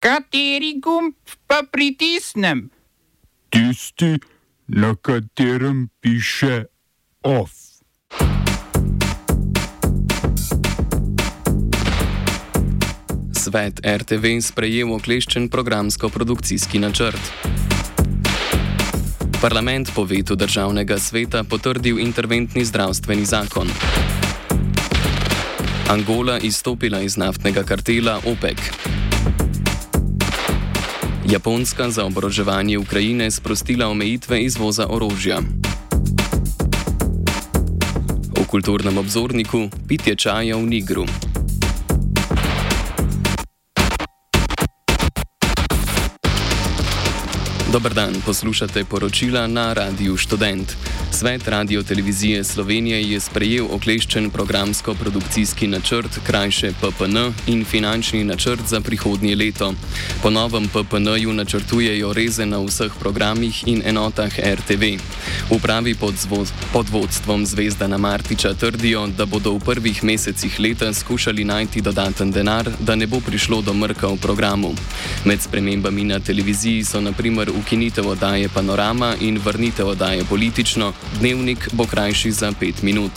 Kateri gumb pa pritisnem? Tisti, na katerem piše OF. Svet RTV sprejel okleščen programsko-produkcijski načrt. Parlament po vetu državnega sveta potrdil interventni zdravstveni zakon. Angola izstopila iz naftnega kartela OPEC. Japonska za oboroževanje Ukrajine sprostila omejitve izvoza orožja. V kulturnem obzorniku pitje čaja v Nigru. Dobr dan, poslušate poročila na Radiu Student. Svet Radio Televizije Slovenije je sprejel okleščen programsko-produkcijski načrt, krajše PPN in finančni načrt za prihodnje leto. Po novem PPN-ju načrtujejo reze na vseh programih in enotah RTV. Upravi pod, pod vodstvom Zvezdana Martiča trdijo, da bodo v prvih mesecih leta skušali najti dodaten denar, da ne bo prišlo do mrka v programu. Med spremembami na televiziji so naprimer ukinitev oddaje Panorama in vrnitev oddaje Politično, dnevnik bo krajši za 5 minut.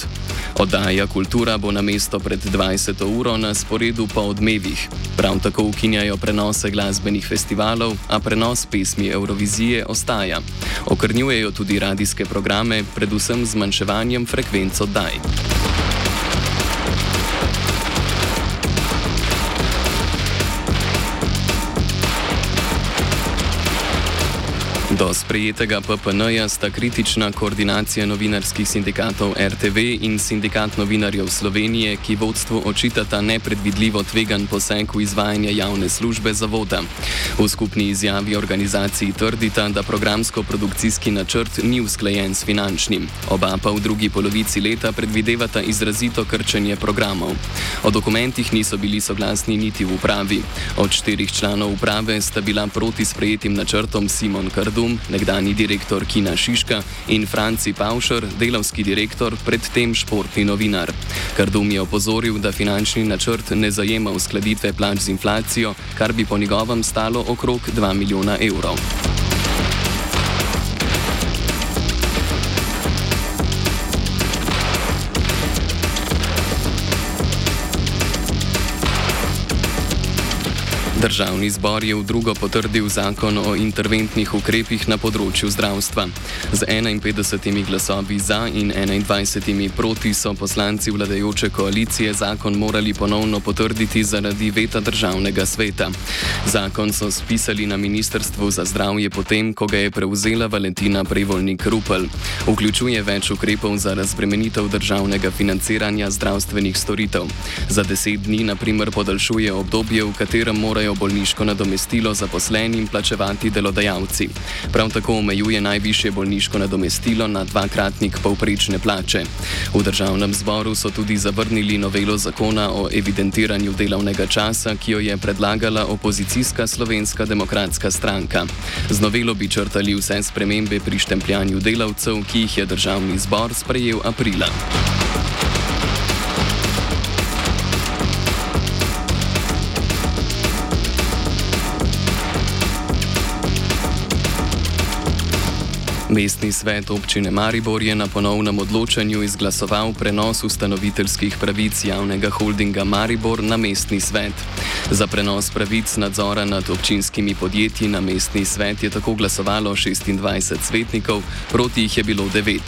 Oddaja Kultura bo na mesto pred 20. uro na sporedu po odmevih. Prav tako ukinjajo prenose glasbenih festivalov, a prenos pesmi Eurovizije ostaja. Okrnjujejo tudi radijske programe, predvsem zmanjševanjem frekvenc oddaj. Do sprejetega PPN-ja sta kritična koordinacija novinarskih sindikatov RTV in sindikat novinarjev Slovenije, ki vodstvu očitata nepredvidljivo tvegan poseg v izvajanje javne službe zavoda. V skupni izjavi organizaciji trdita, da programsko-produkcijski načrt ni usklajen s finančnim. Oba pa v drugi polovici leta predvidevata izrazito krčenje programov. O dokumentih niso bili soglasni niti v upravi. Od štirih članov uprave sta bila proti sprejetim načrtom Simon Kardu. Nekdani direktor Kina Šiška in Franci Paušer, delovski direktor, predtem športni novinar. Kardum je opozoril, da finančni načrt ne zajema uskladitve plač z inflacijo, kar bi po njegovem stalo okrog 2 milijona evrov. Državni zbor je v drugo potrdil zakon o interventnih ukrepih na področju zdravstva. Z 51 glasovi za in 21 proti so poslanci vladajoče koalicije zakon morali ponovno potrditi zaradi veta državnega sveta. Zakon so spisali na Ministrstvu za zdravje potem, ko ga je prevzela Valentina Prevolnik Rupel. Vključuje več ukrepov za razbremenitev državnega financiranja zdravstvenih storitev. Za deset dni, na primer, podaljšuje obdobje, v katerem morajo bolniško nadomestilo zaposlenim plačevati delodajalci. Prav tako omejuje najvišje bolniško nadomestilo na dvakratnik povprečne plače. V državnem zboru so tudi zavrnili novelo zakona o evidentiranju delovnega časa, ki jo je predlagala opozicijska slovenska demokratska stranka. Z novelo bi črtali vse spremembe pri štempljanju delavcev, ki jih je državni zbor sprejel aprila. Mestni svet občine Maribor je na ponovnem odločanju izglasoval prenos ustanoviteljskih pravic javnega holdinga Maribor na mestni svet. Za prenos pravic nadzora nad občinskimi podjetji na mestni svet je tako glasovalo 26 svetnikov, proti jih je bilo 9.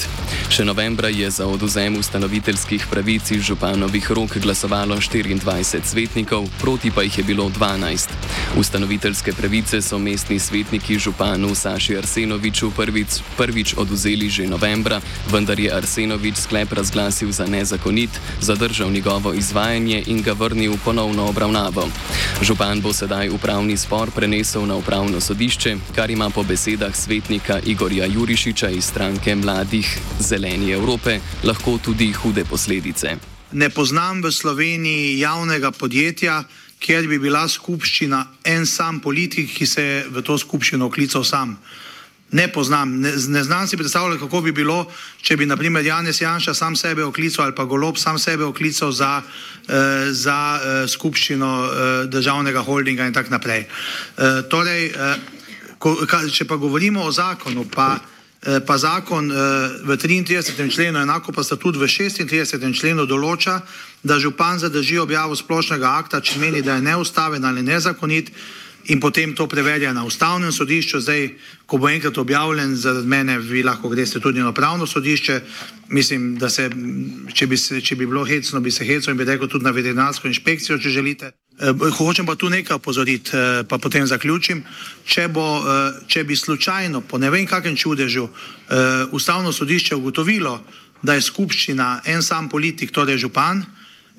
Še novembra je za oduzem ustanoviteljskih pravic iz županovih rok glasovalo 24 svetnikov, proti pa jih je bilo 12. Ustanoviteljske pravice so mestni svetniki županu Saši Arsenoviču prvič prvič oduzeli že novembra, vendar je Arsenovič sklep razglasil za nezakonit, zadržal njegovo izvajanje in ga vrnil v ponovno obravnavo. Župan bo sedaj upravni spor prenesel na upravno sodišče, kar ima po besedah svetnika Igorja Jurišiča iz stranke Mladih Zeleni Evrope lahko tudi hude posledice. Ne poznam v Sloveniji javnega podjetja, kjer bi bila skupščina en sam politik, ki se je v to skupščino klical sam. Ne poznam. Ne, ne znam si predstavljati, kako bi bilo, če bi naprimer Janes Janša sam sebe oklical ali pa Golob sam sebe oklical za, eh, za eh, skupščino eh, državnega holdinga in tako naprej. Eh, torej, eh, ko, ka, če pa govorimo o zakonu, pa, eh, pa zakon eh, v 33. členu, enako pa sta tudi v 36. členu določa, da župan zadrži objavo splošnega akta, če meni, da je neustaven ali nezakonit in potem to preverja na ustavnem sodišču. Zdaj, ko bo enkrat objavljen, zaradi mene, vi lahko greste tudi na pravno sodišče. Mislim, da se, če bi, se, če bi bilo hecno, bi se hecno in bi rekel tudi na veterinarsko inšpekcijo, če želite. E, hočem pa tu nekaj opozoriti, e, pa potem zaključim. Če, bo, e, če bi slučajno, po ne vem kakem čudežu, e, ustavno sodišče ugotovilo, da je skupščina en sam politik, torej župan,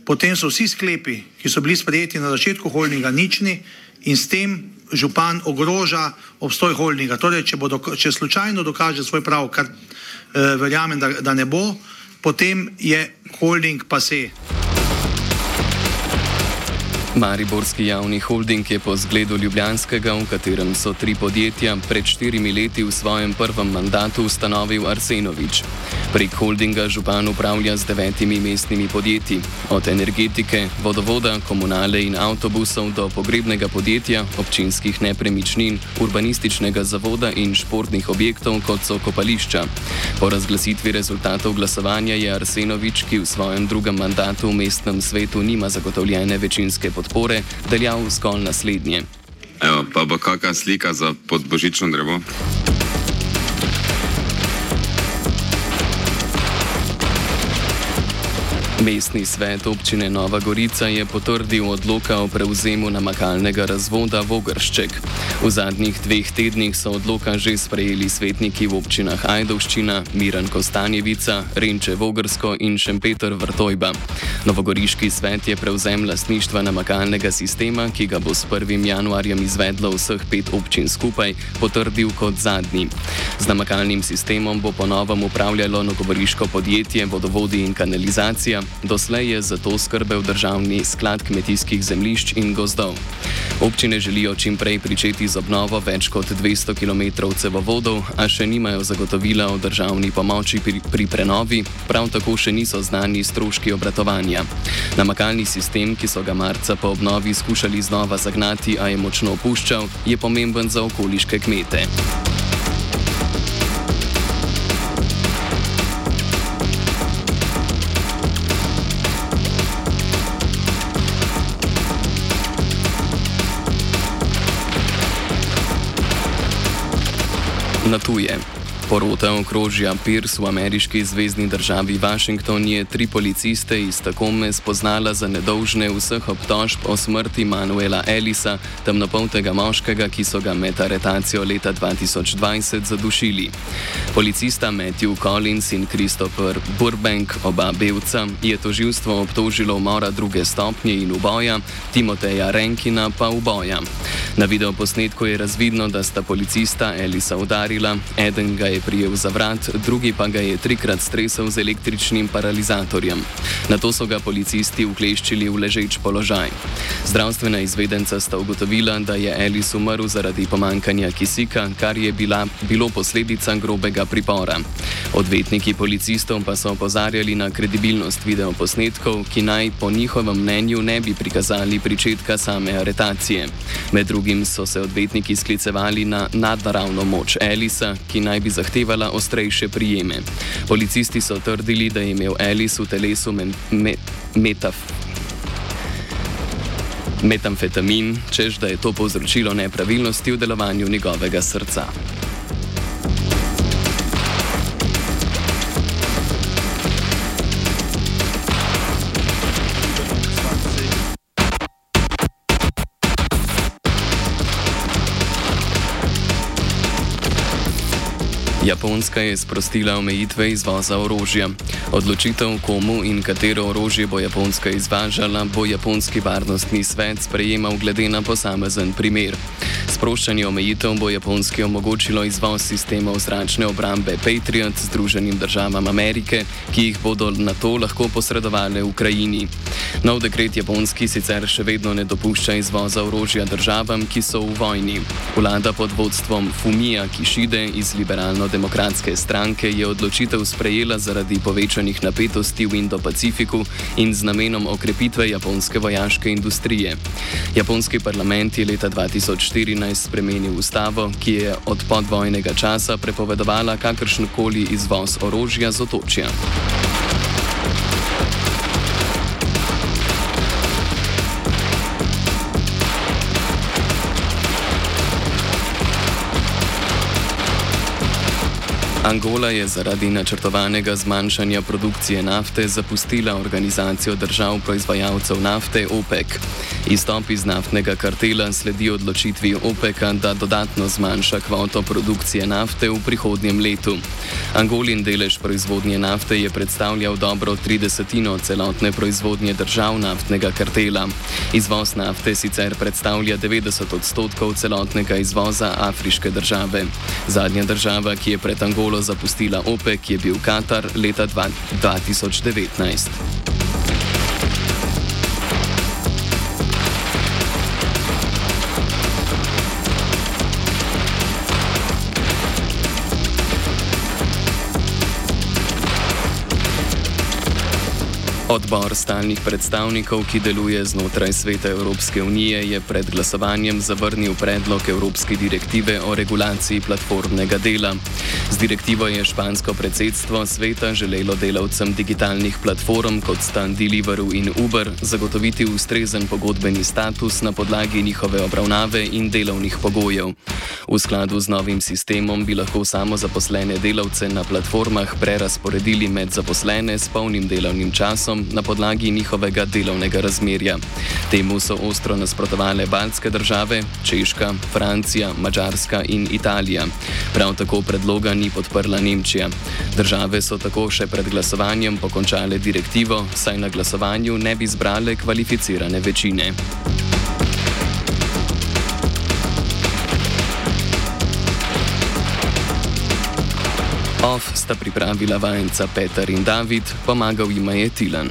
potem so vsi sklepi, ki so bili sprejeti na začetku holdinga, nični in s tem župan ogroža obstoj holdinga. Torej, če, bo, če slučajno dokaže svoj prav, kar eh, verjamem, da, da ne bo, potem je holding pa se. Mariborski javni holding je po zgledu Ljubljanskega, v katerem so tri podjetja, pred štirimi leti v svojem prvem mandatu ustanovil Arsenovič. Prek holdinga župan upravlja z devetimi mestnimi podjetji, od energetike, vodovoda, komunale in avtobusov do pogrebnega podjetja, občinskih nepremičnin, urbanističnega zavoda in športnih objektov, kot so kopališča. Po razglasitvi rezultatov glasovanja je Arsenovič, ki v svojem drugem mandatu v mestnem svetu nima zagotovljene večinske podpore, deljal zgolj naslednje. Evo, pa bo kakšna slika za podbožično drevo? Mestni svet občine Nova Gorica je potrdil odloka o prevzemu namakalnega razvoda Vogršček. V zadnjih dveh tednih so odloka že sprejeli svetniki v občinah Ajdovščina, Miran Kostanjevica, Renče Vogrsko in Šempeter Vrtojba. Novogoriški svet je prevzem lastništva namakalnega sistema, ki ga bo s 1. januarjem izvedlo vseh pet občin skupaj, potrdil kot zadnji. Z namakalnim sistemom bo ponovno upravljalo novogoriško podjetje Vodovodi in kanalizacija, Doslej je za to skrbel državni sklad kmetijskih zemljišč in gozdov. Občine želijo čim prej pričeti z obnovo več kot 200 km cevovodov, a še nimajo zagotovila o državni pomoči pri, pri prenovi, prav tako še niso znani stroški obratovanja. Namakalni sistem, ki so ga marca po obnovi skušali znova zagnati, a je močno opuščal, je pomemben za okoliške kmete. Na tuje. Porota okrožja Pierce v ameriški zvezdni državi Washington je tri policiste iz Takome spoznala za nedolžne vseh obtožb o smrti Manuela Ellisa, temnopoltega moškega, ki so ga med aretacijo leta 2020 zadušili. Policista Matthew Collins in Christopher Burbank, oba belca, je toživstvo obtožilo umora druge stopnje in uboja, Timoteja Renkina pa uboja. Na videoposnetku je razvidno, da sta policista Ellisa udarila, eden ga je prijel za vrat, drugi pa ga je trikrat stresel z električnim paralizatorjem. Na to so ga policisti ukleščili v ležeč položaj. Zdravstvena izvedenca sta ugotovila, da je Ellis umrl zaradi pomankanja kisika, kar je bila, bilo posledica grobega pripora. Odvetniki policistov pa so opozarjali na kredibilnost videoposnetkov, ki naj po njihovem mnenju ne bi prikazali pričetka same aretacije. Med drugim so se odvetniki sklicevali na nadnaravno moč Ellisa, ki naj bi zahtevala ostrejše prijeme. Policisti so trdili, da je imel Ellis v telesu me, me, metaf. Metamfetamin, čež da je to povzročilo nepravilnosti v delovanju njegovega srca. Japonska je sprostila omejitve izvoza orožja. Odločitev, komu in katero orožje bo Japonska izvažala, bo Japonski varnostni svet sprejemal glede na posamezen primer. Sproščanje omejitev bo Japonski omogočilo izvoz sistemov zračne obrambe Patriot Združenim državam Amerike, ki jih bodo na to lahko posredovali Ukrajini. Nov dekret Japonski sicer še vedno ne dopušča izvoza orožja državam, ki so v vojni. Vlada pod vodstvom Fumija Kishide iz liberalno-demokratske stranke je odločitev sprejela zaradi povečanih napetosti v Indo-Pacifiku in z namenom okrepitve japonske vojaške industrije. Japonski parlament je leta 2014 spremenil ustavo, ki je od podvojnega časa prepovedovala kakršenkoli izvoz orožja z otočja. Angola je zaradi načrtovanega zmanjšanja produkcije nafte zapustila organizacijo držav proizvajalcev nafte OPEC. Izstop iz naftnega kartela sledi odločitvi OPEC-a, da dodatno zmanjša kvoto produkcije nafte v prihodnjem letu. Angolin delež proizvodnje nafte je predstavljal dobro 30 celotne proizvodnje držav naftnega kartela. Izvoz nafte sicer predstavlja 90 odstotkov celotnega izvoza afriške države. Zadnja država, ki je pred Angolo zapustila OPEC, je bil Katar leta 2019. Odbor stalnih predstavnikov, ki deluje znotraj sveta Evropske unije, je pred glasovanjem zavrnil predlog Evropske direktive o regulaciji platformnega dela. Z direktivo je špansko predsedstvo sveta želelo delavcem digitalnih platform kot sta Deliveroo in Uber zagotoviti ustrezen pogodbeni status na podlagi njihove obravnave in delovnih pogojev. V skladu z novim sistemom bi lahko samozaposlene delavce na platformah prerasporedili med zaposlene s polnim delovnim časom delavcem na podlagi njihovega delovnega razmerja. Temu so ostro nasprotovale baltske države, Češka, Francija, Mačarska in Italija. Prav tako predloga ni podprla Nemčija. Države so tako še pred glasovanjem pokončale direktivo, saj na glasovanju ne bi zbrale kvalificirane večine. Off sta pripravila vajenca Peter in David, pomagal jima je Tilan.